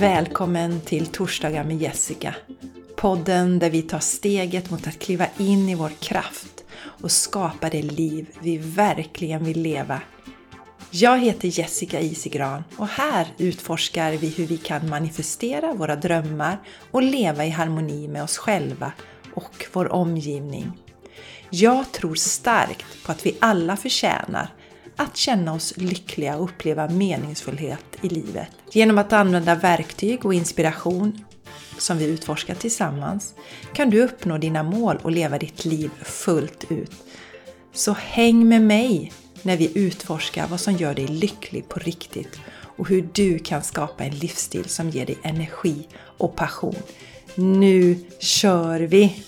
Välkommen till Torsdagar med Jessica. Podden där vi tar steget mot att kliva in i vår kraft och skapa det liv vi verkligen vill leva. Jag heter Jessica Isigran och här utforskar vi hur vi kan manifestera våra drömmar och leva i harmoni med oss själva och vår omgivning. Jag tror starkt på att vi alla förtjänar att känna oss lyckliga och uppleva meningsfullhet i livet. Genom att använda verktyg och inspiration som vi utforskar tillsammans kan du uppnå dina mål och leva ditt liv fullt ut. Så häng med mig när vi utforskar vad som gör dig lycklig på riktigt och hur du kan skapa en livsstil som ger dig energi och passion. Nu kör vi!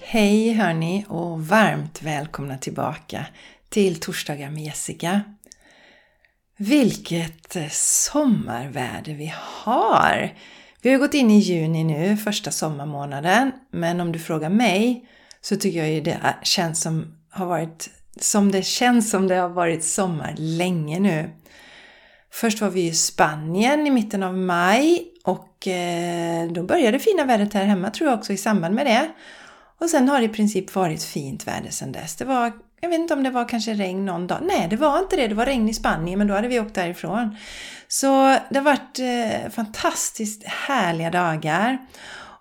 Hej hörni och varmt välkomna tillbaka till Torsdagar med Jessica. Vilket eh, sommarväder vi har! Vi har gått in i juni nu, första sommarmånaden, men om du frågar mig så tycker jag ju det känns som, har varit, som det känns som det har varit sommar länge nu. Först var vi i Spanien i mitten av maj och eh, då började det fina vädret här hemma tror jag också i samband med det. Och sen har det i princip varit fint väder sedan dess. Det var jag vet inte om det var kanske regn någon dag. Nej, det var inte det. Det var regn i Spanien, men då hade vi åkt därifrån. Så det har varit eh, fantastiskt härliga dagar.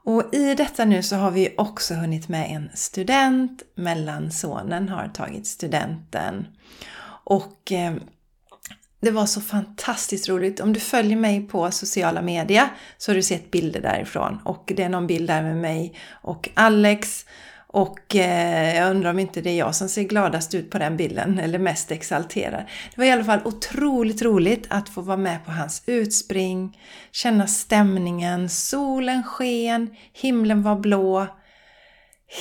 Och i detta nu så har vi också hunnit med en student. Mellansonen har tagit studenten. Och eh, det var så fantastiskt roligt. Om du följer mig på sociala medier så har du sett bilder därifrån. Och det är någon bild där med mig och Alex och eh, jag undrar om inte det är jag som ser gladast ut på den bilden, eller mest exalterad. Det var i alla fall otroligt roligt att få vara med på hans utspring, känna stämningen, solen sken, himlen var blå.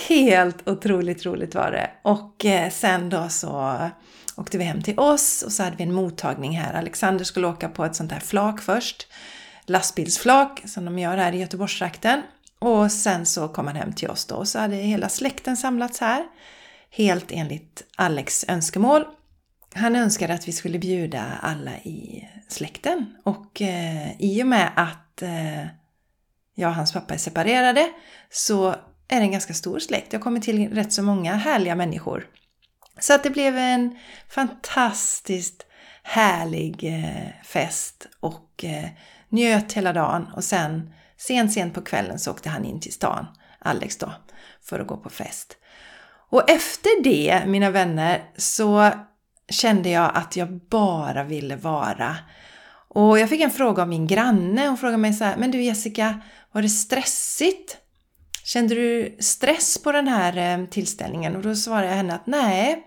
Helt otroligt roligt var det. Och eh, sen då så åkte vi hem till oss och så hade vi en mottagning här. Alexander skulle åka på ett sånt här flak först. Lastbilsflak som de gör här i Göteborgstrakten. Och sen så kom han hem till oss då och så hade hela släkten samlats här. Helt enligt Alex önskemål. Han önskade att vi skulle bjuda alla i släkten och eh, i och med att eh, jag och hans pappa är separerade så är det en ganska stor släkt. Jag kommer till rätt så många härliga människor. Så att det blev en fantastiskt härlig eh, fest och eh, njöt hela dagen och sen Sent, sent på kvällen så åkte han in till stan, Alex då, för att gå på fest. Och efter det, mina vänner, så kände jag att jag bara ville vara. Och jag fick en fråga av min granne. Hon frågade mig så här, men du Jessica, var det stressigt? Kände du stress på den här eh, tillställningen? Och då svarade jag henne att nej,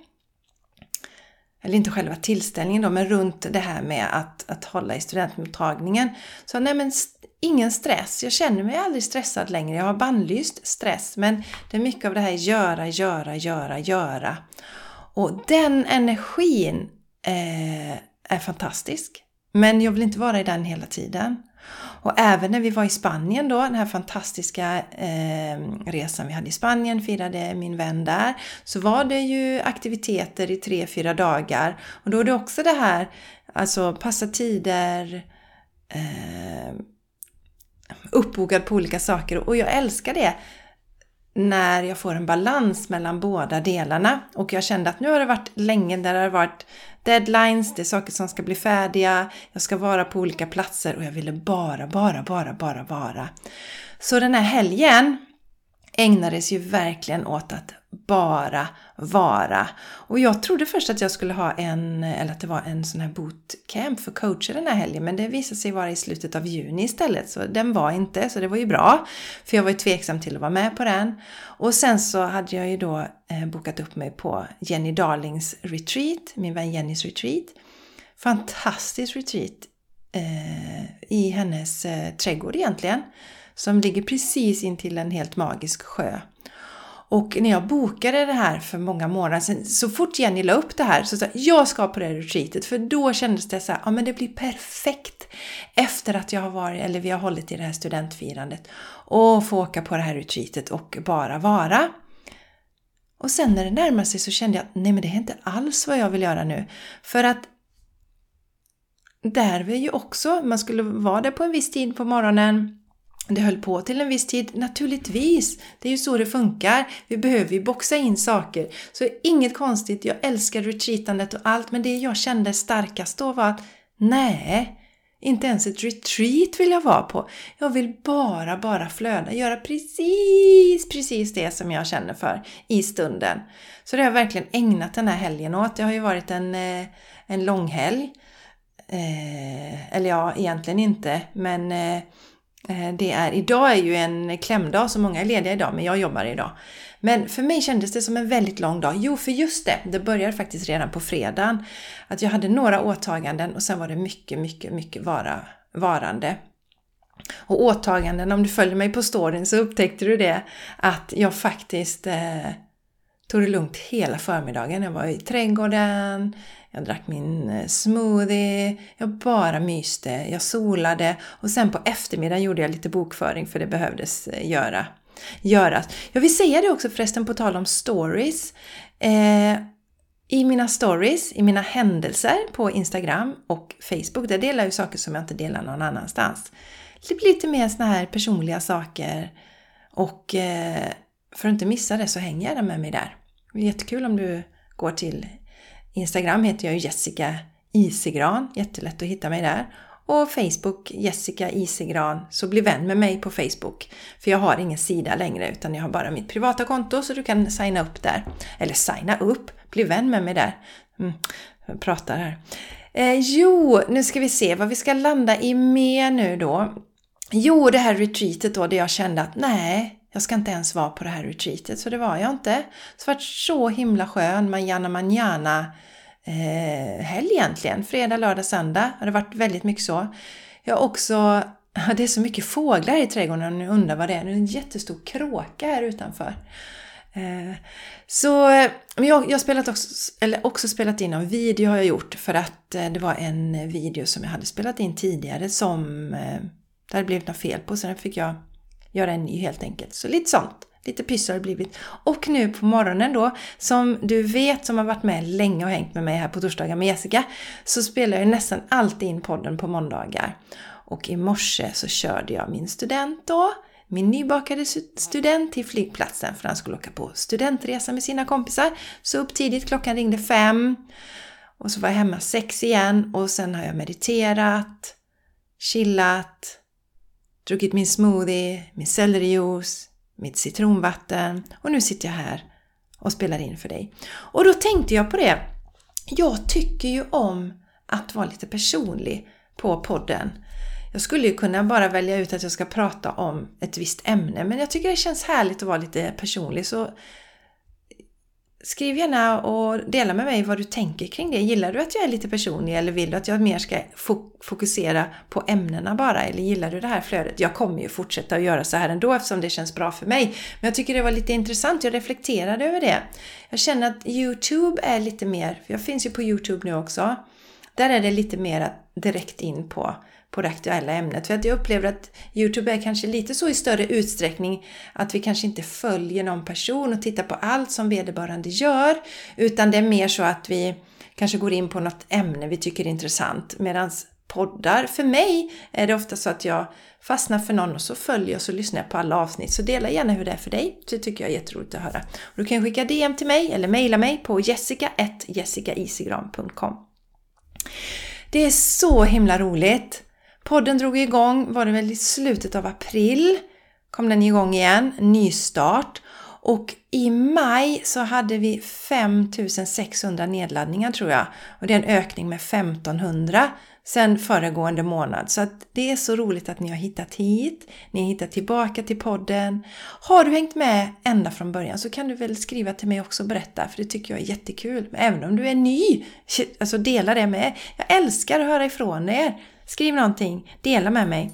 eller inte själva tillställningen då, men runt det här med att, att hålla i studentmottagningen. Så nej men ingen stress. Jag känner mig aldrig stressad längre. Jag har bannlyst stress, men det är mycket av det här göra, göra, göra, göra. Och den energin eh, är fantastisk. Men jag vill inte vara i den hela tiden. Och även när vi var i Spanien då, den här fantastiska eh, resan vi hade i Spanien, firade min vän där, så var det ju aktiviteter i tre, fyra dagar. Och då är det också det här, alltså passa tider, eh, uppbokad på olika saker och jag älskar det när jag får en balans mellan båda delarna. Och jag kände att nu har det varit länge där det har varit deadlines, det är saker som ska bli färdiga, jag ska vara på olika platser och jag ville bara, bara, bara, bara vara. Så den här helgen ägnades ju verkligen åt att bara vara. Och jag trodde först att jag skulle ha en, eller att det var en sån här bootcamp för coacher den här helgen, men det visade sig vara i slutet av juni istället, så den var inte, så det var ju bra. För jag var ju tveksam till att vara med på den. Och sen så hade jag ju då eh, bokat upp mig på Jenny Darlings retreat, min vän Jennys retreat. Fantastisk retreat eh, i hennes eh, trädgård egentligen, som ligger precis intill en helt magisk sjö. Och när jag bokade det här för många månader sedan, så fort Jenny la upp det här så sa jag jag ska på det här retreatet. För då kändes det så här, ja men det blir perfekt efter att jag har varit, eller vi har hållit i det här studentfirandet. Och få åka på det här retreatet och bara vara. Och sen när det närmade sig så kände jag att nej men det är inte alls vad jag vill göra nu. För att där var ju också, man skulle vara där på en viss tid på morgonen. Det höll på till en viss tid, naturligtvis. Det är ju så det funkar. Vi behöver ju boxa in saker. Så inget konstigt, jag älskar retreatandet och allt, men det jag kände starkast då var att nej, inte ens ett retreat vill jag vara på. Jag vill bara, bara flöda, göra precis, precis det som jag känner för i stunden. Så det har jag verkligen ägnat den här helgen åt. Det har ju varit en, eh, en lång långhelg. Eh, eller ja, egentligen inte, men eh, Eh, det är, idag är ju en klämdag, så många är lediga idag, men jag jobbar idag. Men för mig kändes det som en väldigt lång dag. Jo, för just det, det började faktiskt redan på fredagen. Att jag hade några åtaganden och sen var det mycket, mycket, mycket vara, varande. Och åtaganden, om du följer mig på storyn så upptäckte du det, att jag faktiskt eh, tog det lugnt hela förmiddagen. Jag var i trädgården, jag drack min eh, smoothie, jag bara myste, jag solade och sen på eftermiddagen gjorde jag lite bokföring för det behövdes eh, göra göras. Jag vill säga det också förresten på tal om stories. Eh, I mina stories, i mina händelser på Instagram och Facebook, där delar jag ju saker som jag inte delar någon annanstans. Det blir lite mer såna här personliga saker och eh, för att inte missa det så hänger jag med mig där. Det är jättekul om du går till Instagram heter jag Jessica Isegran, jättelätt att hitta mig där och Facebook Jessica Isegran, så bli vän med mig på Facebook. För jag har ingen sida längre utan jag har bara mitt privata konto så du kan signa upp där. Eller signa upp, bli vän med mig där. Mm, jag pratar här. Eh, jo, nu ska vi se vad vi ska landa i mer nu då. Jo, det här retreatet då, där jag kände att nej, jag ska inte ens vara på det här retreatet, så det var jag inte. Så det var så himla skön, manjana manjana eh, helg egentligen. Fredag, lördag, söndag har det varit väldigt mycket så. Jag har också, det är så mycket fåglar i trädgården och ni undrar vad det är. Det är en jättestor kråka här utanför. Eh, så jag, har spelat också, eller också spelat in en video har jag gjort för att eh, det var en video som jag hade spelat in tidigare som eh, det hade blivit något fel på så den fick jag göra en ny helt enkelt. Så lite sånt. Lite pyss har det blivit. Och nu på morgonen då, som du vet som har varit med länge och hängt med mig här på torsdagar med Jessica, så spelar jag nästan alltid in podden på måndagar. Och i morse så körde jag min student då, min nybakade student till flygplatsen för han skulle åka på studentresa med sina kompisar. Så upp tidigt, klockan ringde fem. Och så var jag hemma sex igen och sen har jag mediterat, chillat, druckit min smoothie, min sellerijuice, mitt citronvatten och nu sitter jag här och spelar in för dig. Och då tänkte jag på det. Jag tycker ju om att vara lite personlig på podden. Jag skulle ju kunna bara välja ut att jag ska prata om ett visst ämne men jag tycker det känns härligt att vara lite personlig så Skriv gärna och dela med mig vad du tänker kring det. Gillar du att jag är lite personlig eller vill du att jag mer ska fokusera på ämnena bara? Eller gillar du det här flödet? Jag kommer ju fortsätta att göra så här ändå eftersom det känns bra för mig. Men jag tycker det var lite intressant, jag reflekterade över det. Jag känner att Youtube är lite mer, för jag finns ju på Youtube nu också. Där är det lite mer direkt in på på det aktuella ämnet. För att jag upplever att Youtube är kanske lite så i större utsträckning att vi kanske inte följer någon person och tittar på allt som vederbörande gör. Utan det är mer så att vi kanske går in på något ämne vi tycker är intressant. Medan poddar, för mig är det ofta så att jag fastnar för någon och så följer jag och så lyssnar jag på alla avsnitt. Så dela gärna hur det är för dig. Det tycker jag är jätteroligt att höra. du kan skicka DM till mig eller mejla mig på jessica.jessicaisigran.com Det är så himla roligt Podden drog igång, var det väl i slutet av april, kom den igång igen, nystart. Och i maj så hade vi 5600 nedladdningar tror jag. Och det är en ökning med 1500 sen föregående månad. Så att det är så roligt att ni har hittat hit, ni har hittat tillbaka till podden. Har du hängt med ända från början så kan du väl skriva till mig också och berätta, för det tycker jag är jättekul. Även om du är ny, alltså dela det med. Jag älskar att höra ifrån er. Skriv någonting, dela med mig.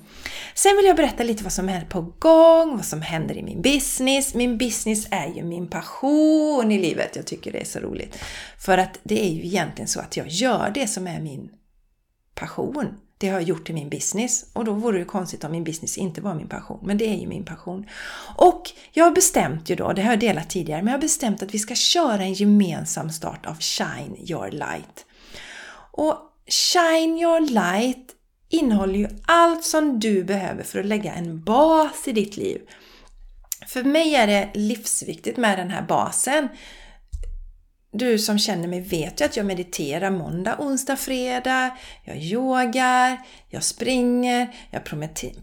Sen vill jag berätta lite vad som är på gång, vad som händer i min business. Min business är ju min passion i livet. Jag tycker det är så roligt. För att det är ju egentligen så att jag gör det som är min passion. Det har jag gjort i min business och då vore det konstigt om min business inte var min passion. Men det är ju min passion. Och jag har bestämt ju då, det har jag delat tidigare, men jag har bestämt att vi ska köra en gemensam start av Shine Your Light. Och Shine your light innehåller ju allt som du behöver för att lägga en bas i ditt liv. För mig är det livsviktigt med den här basen. Du som känner mig vet ju att jag mediterar måndag, onsdag, fredag. Jag yogar, jag springer, jag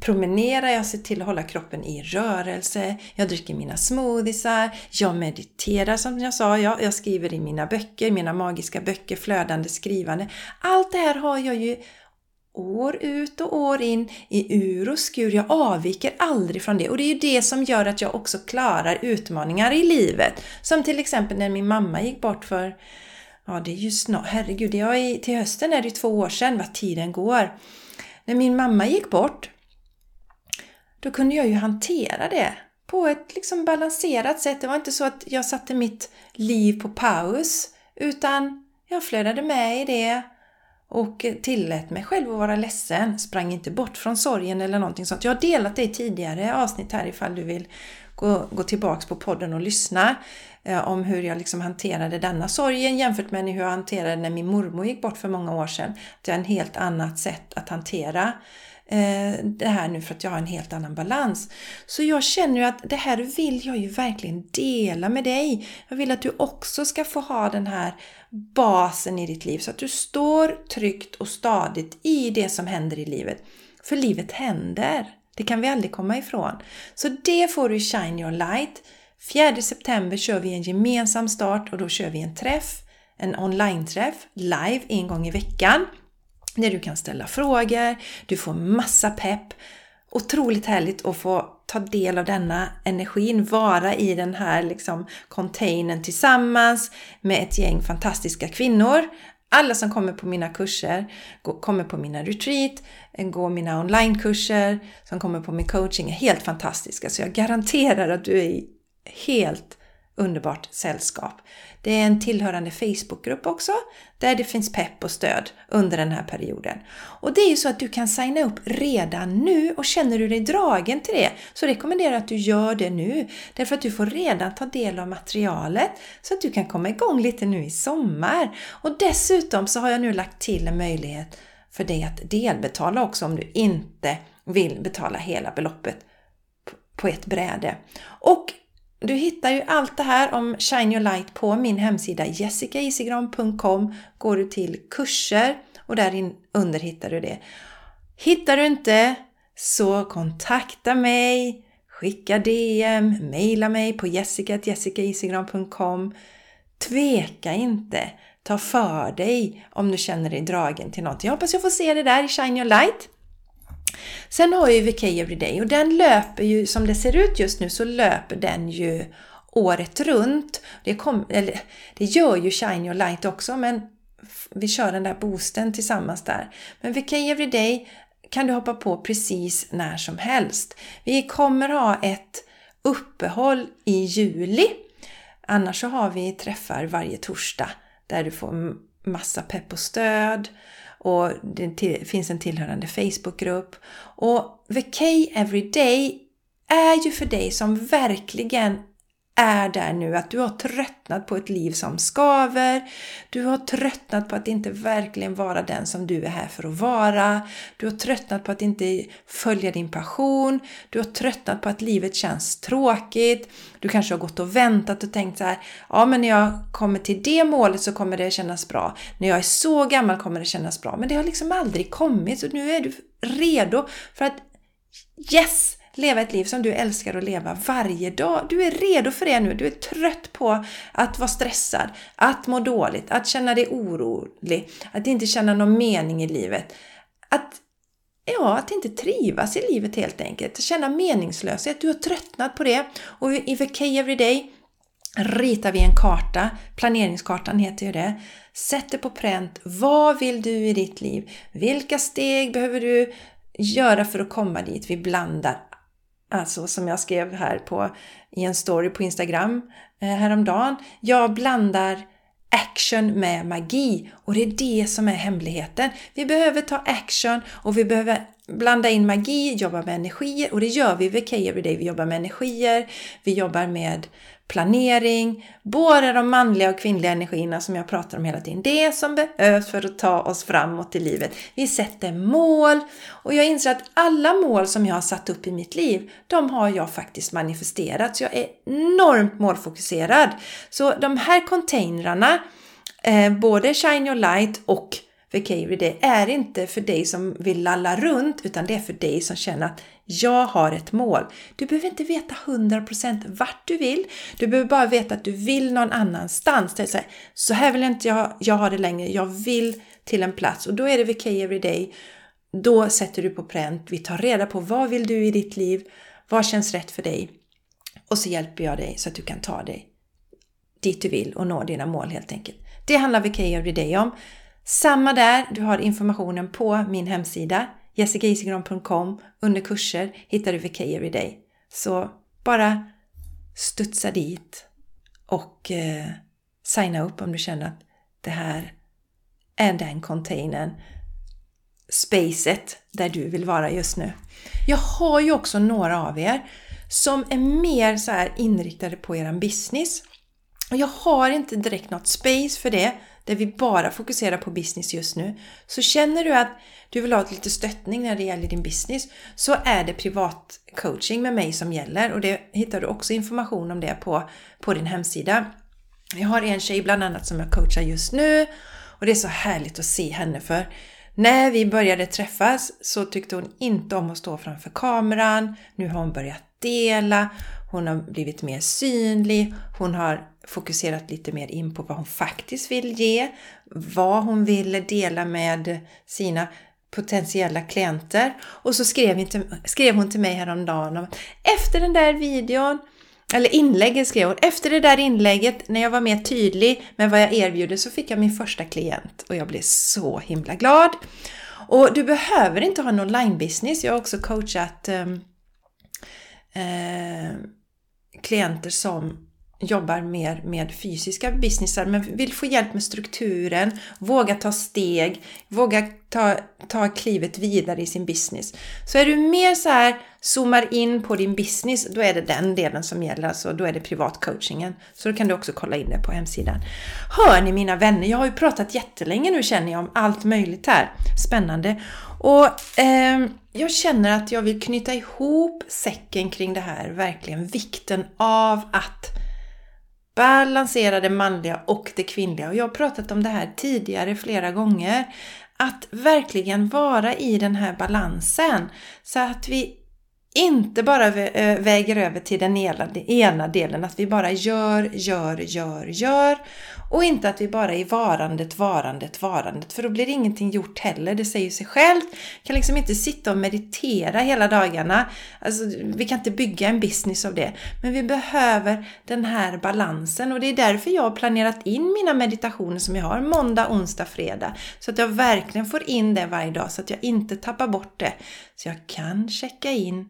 promenerar, jag ser till att hålla kroppen i rörelse. Jag dricker mina smoothiesar, jag mediterar som jag sa, jag, jag skriver i mina böcker, mina magiska böcker, flödande skrivande. Allt det här har jag ju år ut och år in i ur och skur. Jag avviker aldrig från det och det är ju det som gör att jag också klarar utmaningar i livet. Som till exempel när min mamma gick bort för, ja det är ju snart, herregud, det är, till hösten är det två år sedan, vad tiden går. När min mamma gick bort, då kunde jag ju hantera det på ett liksom balanserat sätt. Det var inte så att jag satte mitt liv på paus, utan jag flödade med i det och tillät mig själv att vara ledsen, sprang inte bort från sorgen eller någonting sånt. Jag har delat det i tidigare avsnitt här ifall du vill gå, gå tillbaks på podden och lyssna eh, om hur jag liksom hanterade denna sorgen jämfört med hur jag hanterade när min mormor gick bort för många år sedan. Det är en helt annat sätt att hantera eh, Eh, det här nu för att jag har en helt annan balans. Så jag känner ju att det här vill jag ju verkligen dela med dig. Jag vill att du också ska få ha den här basen i ditt liv så att du står tryggt och stadigt i det som händer i livet. För livet händer. Det kan vi aldrig komma ifrån. Så det får du i Shine Your Light. 4 september kör vi en gemensam start och då kör vi en träff, en online-träff live en gång i veckan. Där du kan ställa frågor, du får massa pepp. Otroligt härligt att få ta del av denna energin, vara i den här liksom containern tillsammans med ett gäng fantastiska kvinnor. Alla som kommer på mina kurser, kommer på mina retreat, går mina onlinekurser, som kommer på min coaching är helt fantastiska. Så jag garanterar att du är helt underbart sällskap. Det är en tillhörande Facebookgrupp också där det finns pepp och stöd under den här perioden. Och det är ju så att du kan signa upp redan nu och känner du dig dragen till det så rekommenderar jag att du gör det nu. Därför att du får redan ta del av materialet så att du kan komma igång lite nu i sommar. Och dessutom så har jag nu lagt till en möjlighet för dig att delbetala också om du inte vill betala hela beloppet på ett bräde. Och du hittar ju allt det här om Shine Your Light på min hemsida jessicaisigran.com. Går du till kurser och där under hittar du det. Hittar du inte så kontakta mig, skicka DM, mejla mig på jessica.jessicaisigran.com. Tveka inte! Ta för dig om du känner dig dragen till något. Jag hoppas jag får se det där i Shine Your Light. Sen har vi ju VK Everyday och den löper ju, som det ser ut just nu, så löper den ju året runt. Det, kom, eller, det gör ju Shine Your Light också, men vi kör den där boosten tillsammans där. Men VK Everyday kan du hoppa på precis när som helst. Vi kommer ha ett uppehåll i juli. Annars så har vi träffar varje torsdag där du får massa pepp och stöd och det finns en tillhörande Facebookgrupp. Och Vacay Everyday är ju för dig som verkligen är där nu att du har tröttnat på ett liv som skaver. Du har tröttnat på att inte verkligen vara den som du är här för att vara. Du har tröttnat på att inte följa din passion. Du har tröttnat på att livet känns tråkigt. Du kanske har gått och väntat och tänkt så här, ja men när jag kommer till det målet så kommer det kännas bra. När jag är så gammal kommer det kännas bra. Men det har liksom aldrig kommit så nu är du redo för att Yes! Leva ett liv som du älskar att leva varje dag. Du är redo för det nu. Du är trött på att vara stressad, att må dåligt, att känna dig orolig, att inte känna någon mening i livet. Att, ja, att inte trivas i livet helt enkelt. Känna meningslöshet. Du har tröttnat på det. Och i VK Everyday ritar vi en karta. Planeringskartan heter ju det. Sätter på pränt. Vad vill du i ditt liv? Vilka steg behöver du göra för att komma dit? Vi blandar Alltså som jag skrev här på, i en story på Instagram eh, häromdagen. Jag blandar action med magi och det är det som är hemligheten. Vi behöver ta action och vi behöver blanda in magi, jobba med energier och det gör vi vid K Everyday. Vi jobbar med energier, vi jobbar med planering, både de manliga och kvinnliga energierna som jag pratar om hela tiden. Det som behövs för att ta oss framåt i livet. Vi sätter mål och jag inser att alla mål som jag har satt upp i mitt liv, de har jag faktiskt manifesterat. Så jag är enormt målfokuserad. Så de här containrarna, eh, både Shine Your Light och Vacavery det är inte för dig som vill lalla runt utan det är för dig som känner att jag har ett mål. Du behöver inte veta 100% vart du vill. Du behöver bara veta att du vill någon annanstans. Det är så, här, så här vill inte jag, jag ha det längre. Jag vill till en plats och då är det VK Everyday. Då sätter du på pränt. Vi tar reda på vad vill du i ditt liv? Vad känns rätt för dig? Och så hjälper jag dig så att du kan ta dig dit du vill och nå dina mål helt enkelt. Det handlar VK Everyday om. Samma där, du har informationen på min hemsida jessicaisegran.com under kurser hittar du VK Everyday. Så bara studsa dit och eh, signa upp om du känner att det här är den containern, spacet där du vill vara just nu. Jag har ju också några av er som är mer så här inriktade på eran business. Och jag har inte direkt något space för det där vi bara fokuserar på business just nu. Så känner du att du vill ha lite stöttning när det gäller din business så är det privat coaching med mig som gäller och det hittar du också information om det på, på din hemsida. Jag har en tjej bland annat som jag coachar just nu och det är så härligt att se henne för när vi började träffas så tyckte hon inte om att stå framför kameran. Nu har hon börjat dela, hon har blivit mer synlig, hon har fokuserat lite mer in på vad hon faktiskt vill ge, vad hon vill dela med sina potentiella klienter. Och så skrev hon till, skrev hon till mig häromdagen om efter den där videon, eller inlägget skrev hon, efter det där inlägget när jag var mer tydlig med vad jag erbjuder så fick jag min första klient och jag blev så himla glad. Och du behöver inte ha en online-business. Jag har också coachat eh, eh, klienter som jobbar mer med fysiska businessar men vill få hjälp med strukturen, våga ta steg, våga ta, ta klivet vidare i sin business. Så är du mer så här, zoomar in på din business, då är det den delen som gäller, alltså då är det privatcoachingen. Så då kan du också kolla in det på hemsidan. Hör ni mina vänner, jag har ju pratat jättelänge nu känner jag om allt möjligt här. Spännande. Och eh, jag känner att jag vill knyta ihop säcken kring det här, verkligen vikten av att balansera det manliga och det kvinnliga. Och jag har pratat om det här tidigare flera gånger. Att verkligen vara i den här balansen så att vi inte bara eh, väger över till den ena delen, att vi bara gör, gör, gör, gör och inte att vi bara är varandet, varandet, varandet för då blir ingenting gjort heller. Det säger sig självt. Vi kan liksom inte sitta och meditera hela dagarna. Alltså, vi kan inte bygga en business av det. Men vi behöver den här balansen och det är därför jag har planerat in mina meditationer som jag har måndag, onsdag, fredag. Så att jag verkligen får in det varje dag så att jag inte tappar bort det. Så jag kan checka in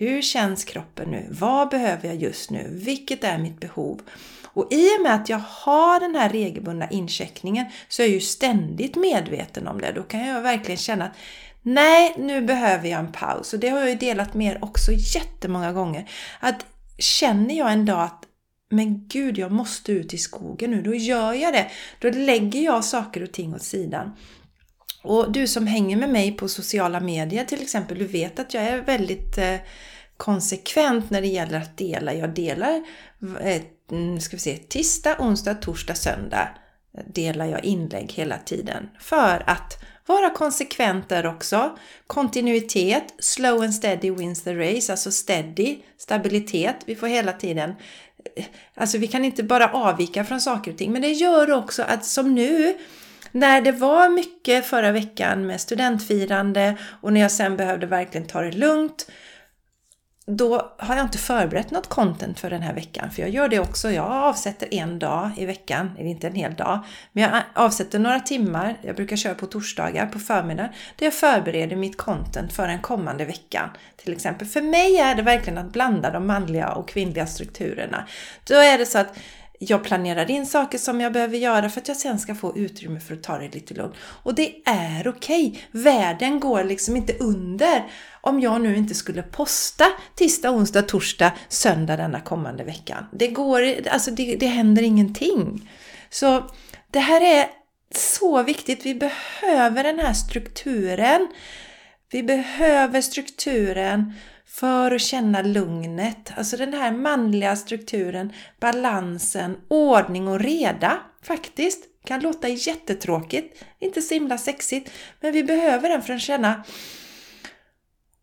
hur känns kroppen nu? Vad behöver jag just nu? Vilket är mitt behov? Och i och med att jag har den här regelbundna incheckningen så är jag ju ständigt medveten om det. Då kan jag verkligen känna att nej, nu behöver jag en paus. Och det har jag ju delat med er också jättemånga gånger. Att känner jag en dag att men gud, jag måste ut i skogen nu, då gör jag det. Då lägger jag saker och ting åt sidan. Och du som hänger med mig på sociala medier till exempel, du vet att jag är väldigt eh, konsekvent när det gäller att dela. Jag delar, eh, mm, ska vi se, tisdag, onsdag, torsdag, söndag delar jag inlägg hela tiden. För att vara konsekvent där också. Kontinuitet, slow and steady wins the race, alltså steady, stabilitet. Vi får hela tiden eh, Alltså vi kan inte bara avvika från saker och ting, men det gör också att som nu när det var mycket förra veckan med studentfirande och när jag sen behövde verkligen ta det lugnt då har jag inte förberett något content för den här veckan. För jag gör det också. Jag avsätter en dag i veckan, eller inte en hel dag, men jag avsätter några timmar. Jag brukar köra på torsdagar på förmiddagen där jag förbereder mitt content för den kommande veckan. Till exempel. För mig är det verkligen att blanda de manliga och kvinnliga strukturerna. Då är det så att jag planerar in saker som jag behöver göra för att jag sen ska få utrymme för att ta det lite lugnt. Och det är okej. Okay. Världen går liksom inte under om jag nu inte skulle posta tisdag, onsdag, torsdag, söndag denna kommande veckan. Det går, alltså det, det händer ingenting. Så det här är så viktigt. Vi behöver den här strukturen. Vi behöver strukturen för att känna lugnet. Alltså den här manliga strukturen, balansen, ordning och reda faktiskt. Kan låta jättetråkigt, inte så himla sexigt, men vi behöver den för att känna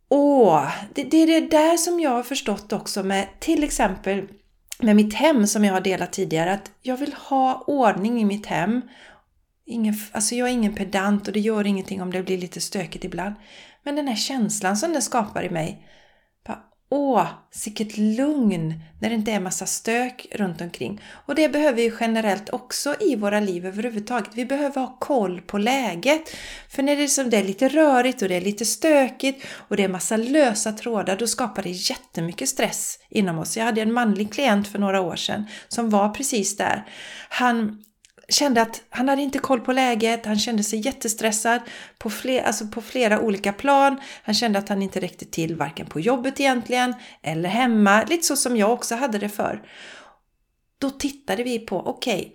Åh, det, det är det där som jag har förstått också med till exempel med mitt hem som jag har delat tidigare, att jag vill ha ordning i mitt hem. Ingen, alltså jag är ingen pedant och det gör ingenting om det blir lite stökigt ibland. Men den här känslan som det skapar i mig, Åh, sicket lugn när det inte är massa stök runt omkring. Och det behöver vi generellt också i våra liv överhuvudtaget. Vi behöver ha koll på läget. För när det är, som det är lite rörigt och det är lite stökigt och det är massa lösa trådar, då skapar det jättemycket stress inom oss. Jag hade en manlig klient för några år sedan som var precis där. Han kände att han hade inte koll på läget, han kände sig jättestressad på, fler, alltså på flera olika plan. Han kände att han inte räckte till varken på jobbet egentligen eller hemma, lite så som jag också hade det för. Då tittade vi på, okej, okay,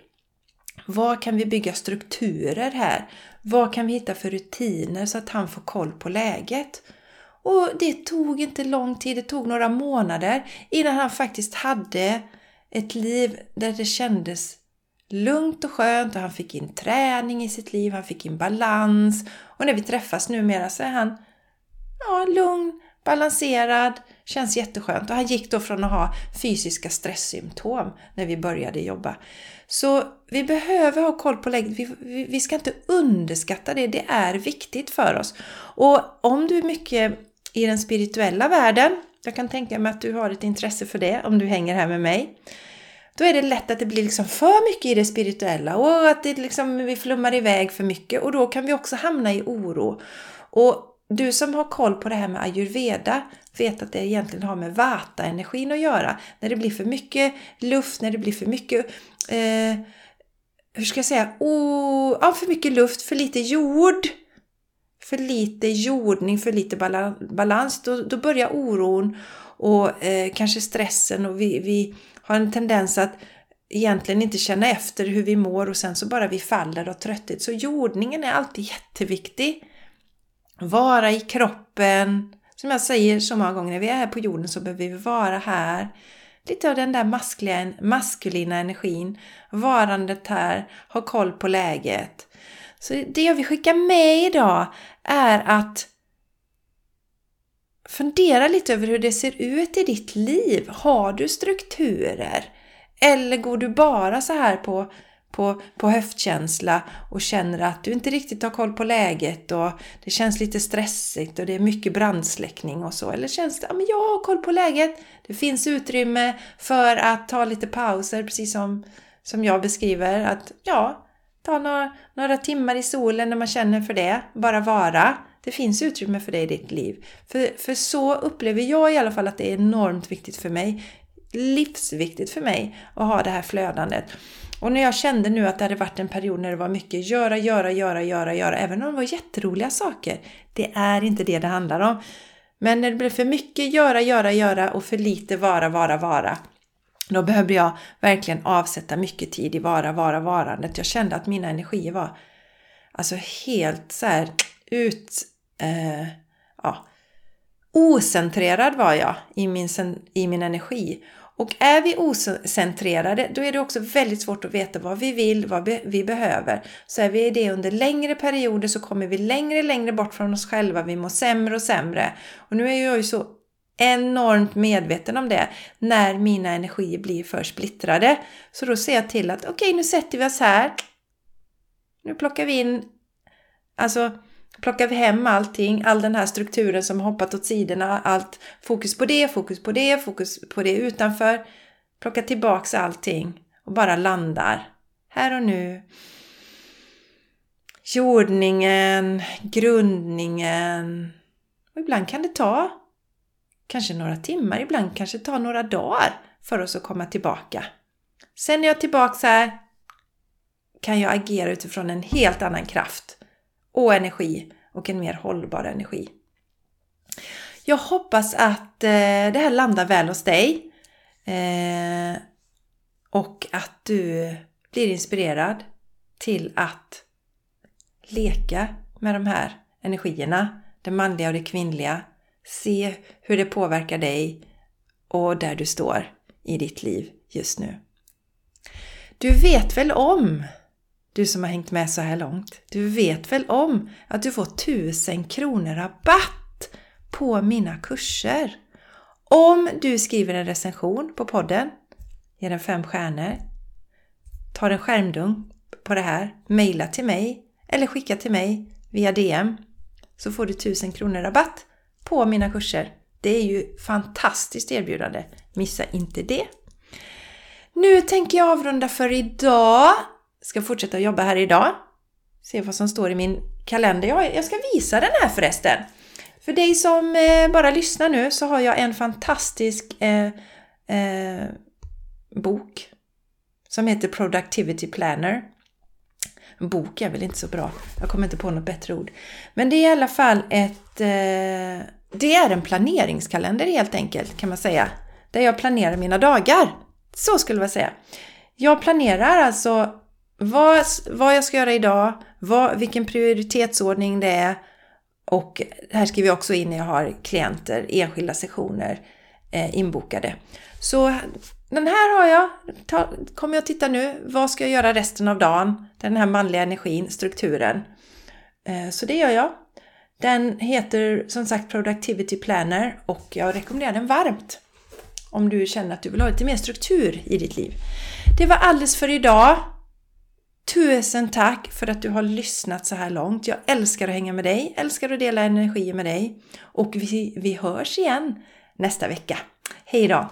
vad kan vi bygga strukturer här? Vad kan vi hitta för rutiner så att han får koll på läget? Och det tog inte lång tid, det tog några månader innan han faktiskt hade ett liv där det kändes lugnt och skönt och han fick in träning i sitt liv, han fick in balans. Och när vi träffas numera så är han ja, lugn, balanserad, känns jätteskönt. Och han gick då från att ha fysiska stresssymptom när vi började jobba. Så vi behöver ha koll på läget. Vi, vi, vi ska inte underskatta det. Det är viktigt för oss. Och om du är mycket i den spirituella världen, jag kan tänka mig att du har ett intresse för det om du hänger här med mig då är det lätt att det blir liksom för mycket i det spirituella och att det liksom, vi flummar iväg för mycket och då kan vi också hamna i oro. Och du som har koll på det här med ayurveda vet att det egentligen har med vata-energin att göra. När det blir för mycket luft, när det blir för mycket eh, hur ska jag säga, oh, ja, för mycket luft, för lite jord, för lite jordning, för lite balans, då, då börjar oron och eh, kanske stressen och vi, vi har en tendens att egentligen inte känna efter hur vi mår och sen så bara vi faller av trötthet. Så jordningen är alltid jätteviktig. Vara i kroppen. Som jag säger så många gånger, när vi är här på jorden så behöver vi vara här. Lite av den där maskliga, maskulina energin. Varandet här, ha koll på läget. Så det jag vill skicka med idag är att Fundera lite över hur det ser ut i ditt liv. Har du strukturer? Eller går du bara så här på, på, på höftkänsla och känner att du inte riktigt har koll på läget och det känns lite stressigt och det är mycket brandsläckning och så? Eller känns det, ja jag har koll på läget. Det finns utrymme för att ta lite pauser, precis som, som jag beskriver. Att ja, ta några, några timmar i solen när man känner för det. Bara vara. Det finns utrymme för dig i ditt liv. För, för så upplever jag i alla fall att det är enormt viktigt för mig. Livsviktigt för mig att ha det här flödandet. Och när jag kände nu att det hade varit en period när det var mycket göra, göra, göra, göra, göra, även om det var jätteroliga saker. Det är inte det det handlar om. Men när det blev för mycket göra, göra, göra och för lite vara, vara, vara. Då behövde jag verkligen avsätta mycket tid i vara, vara, varandet. Jag kände att mina energier var alltså helt så här ut eh, ja, ocentrerad var jag i min, i min energi. Och är vi ocentrerade, då är det också väldigt svårt att veta vad vi vill, vad vi behöver. Så är vi det under längre perioder så kommer vi längre längre bort från oss själva. Vi mår sämre och sämre. Och nu är jag ju så enormt medveten om det när mina energier blir för splittrade. Så då ser jag till att okej, okay, nu sätter vi oss här. Nu plockar vi in, alltså plockar vi hem allting, all den här strukturen som hoppat åt sidorna, allt fokus på det, fokus på det, fokus på det utanför. Plockar tillbaks allting och bara landar här och nu. Jordningen, grundningen. Och ibland kan det ta kanske några timmar, ibland kanske ta några dagar för oss att komma tillbaka. Sen när jag är tillbaka här kan jag agera utifrån en helt annan kraft och energi och en mer hållbar energi. Jag hoppas att eh, det här landar väl hos dig eh, och att du blir inspirerad till att leka med de här energierna, det manliga och det kvinnliga. Se hur det påverkar dig och där du står i ditt liv just nu. Du vet väl om, du som har hängt med så här långt, du vet väl om att du får 1000 kronor rabatt på mina kurser. Om du skriver en recension på podden, ger den fem stjärnor, tar en skärmdump på det här, mejla till mig eller skicka till mig via DM så får du 1000 kronor rabatt på mina kurser. Det är ju fantastiskt erbjudande. Missa inte det! Nu tänker jag avrunda för idag. Ska fortsätta jobba här idag. Se vad som står i min kalender. Jag ska visa den här förresten. För dig som eh, bara lyssnar nu så har jag en fantastisk eh, eh, bok som heter Productivity Planner. Bok är väl inte så bra. Jag kommer inte på något bättre ord. Men det är i alla fall ett... Eh, det är en planeringskalender helt enkelt kan man säga. Där jag planerar mina dagar. Så skulle jag säga. Jag planerar alltså vad, vad jag ska göra idag, vad, vilken prioritetsordning det är och här skriver jag också in när jag har klienter, enskilda sessioner eh, inbokade. Så den här har jag, ta, kommer jag titta nu, vad ska jag göra resten av dagen? Den här manliga energin, strukturen. Eh, så det gör jag. Den heter som sagt Productivity Planner och jag rekommenderar den varmt om du känner att du vill ha lite mer struktur i ditt liv. Det var alldeles för idag. Tusen tack för att du har lyssnat så här långt. Jag älskar att hänga med dig, älskar att dela energi med dig och vi, vi hörs igen nästa vecka. Hej då!